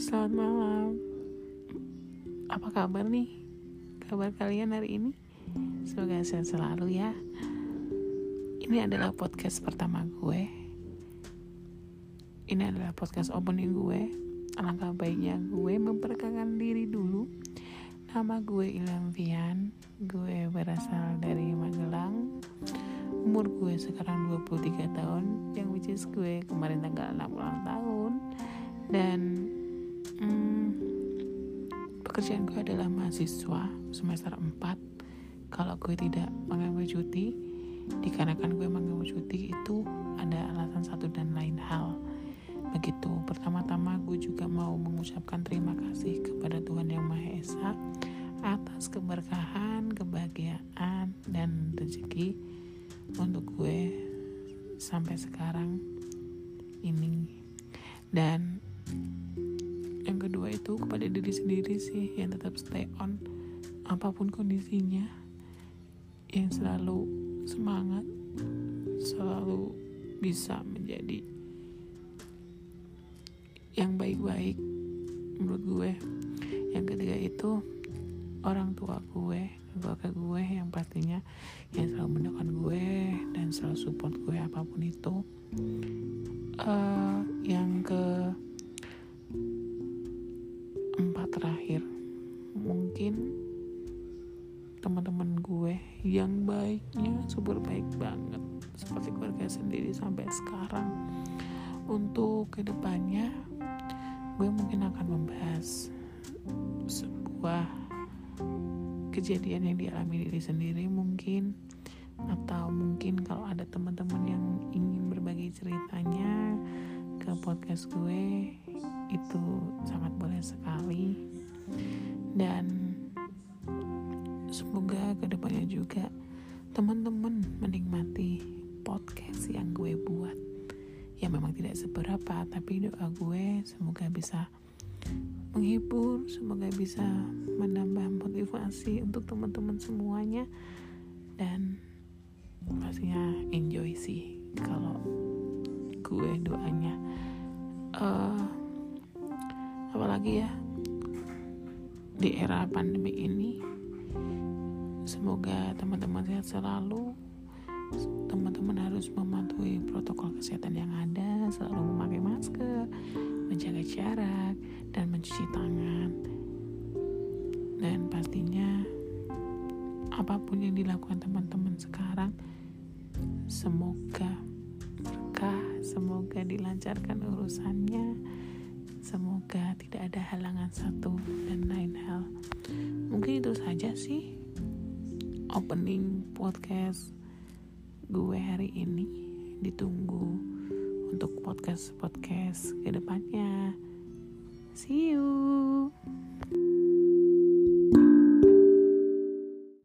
selamat malam. Apa kabar nih? Kabar kalian hari ini? Semoga sehat selalu ya. Ini adalah podcast pertama gue. Ini adalah podcast opening gue. Alangkah baiknya gue memperkenalkan diri dulu. Nama gue Ilham Vian. Gue berasal dari Magelang. Umur gue sekarang 23 tahun, yang which is gue kemarin tanggal 6 ulang tahun dan hmm, pekerjaan gue adalah mahasiswa semester 4 kalau gue tidak mengambil cuti dikarenakan gue mengambil cuti itu ada alasan satu dan lain hal. Begitu. Pertama-tama gue juga mau mengucapkan terima kasih kepada Tuhan Yang Maha Esa atas keberkahan, kebahagiaan, dan rezeki untuk gue sampai sekarang ini. Dan yang kedua itu kepada diri sendiri sih yang tetap stay on apa pun kondisinya. Yang selalu semangat selalu bisa menjadi yang baik-baik menurut gue. Yang ketiga itu orang tua gue keluarga gue yang pastinya yang selalu mendukung gue dan selalu support gue apa pun itu. Uh, yang ke mungkin teman-teman gue yang baiknya super baik banget seperti keluarga sendiri sampai sekarang. Untuk ke depannya gue mungkin akan membahas sebuah kejadian yang dialami diri sendiri mungkin atau mungkin kalau ada teman-teman yang ingin berbagi ceritanya ke podcast gue itu sangat boleh sekali ke depannya juga teman-teman menikmati podcast yang gue buat. Ya memang tidak seberapa tapi doa gue semoga bisa menghibur semoga bisa menambah motivasi untuk teman-teman semuanya. Dan pastinya enjoy sih kalau gue doanya. Uh, apalagi ya di era pandemi ini semoga teman-teman sehat selalu. Teman-teman harus mematuhi protokol kesehatan yang ada selalu memakai masker menjaga jarak dan mencuci tangan. Dan pastinya apa pun yang dilakukan teman-teman sekarang semoga berkah semoga dilancarkan urusannya semoga tidak ada halangan satu dan lain hal. Mungkin itu saja sih opening podcast gue hari ini. Ditunggu untuk podcast podcast ke depannya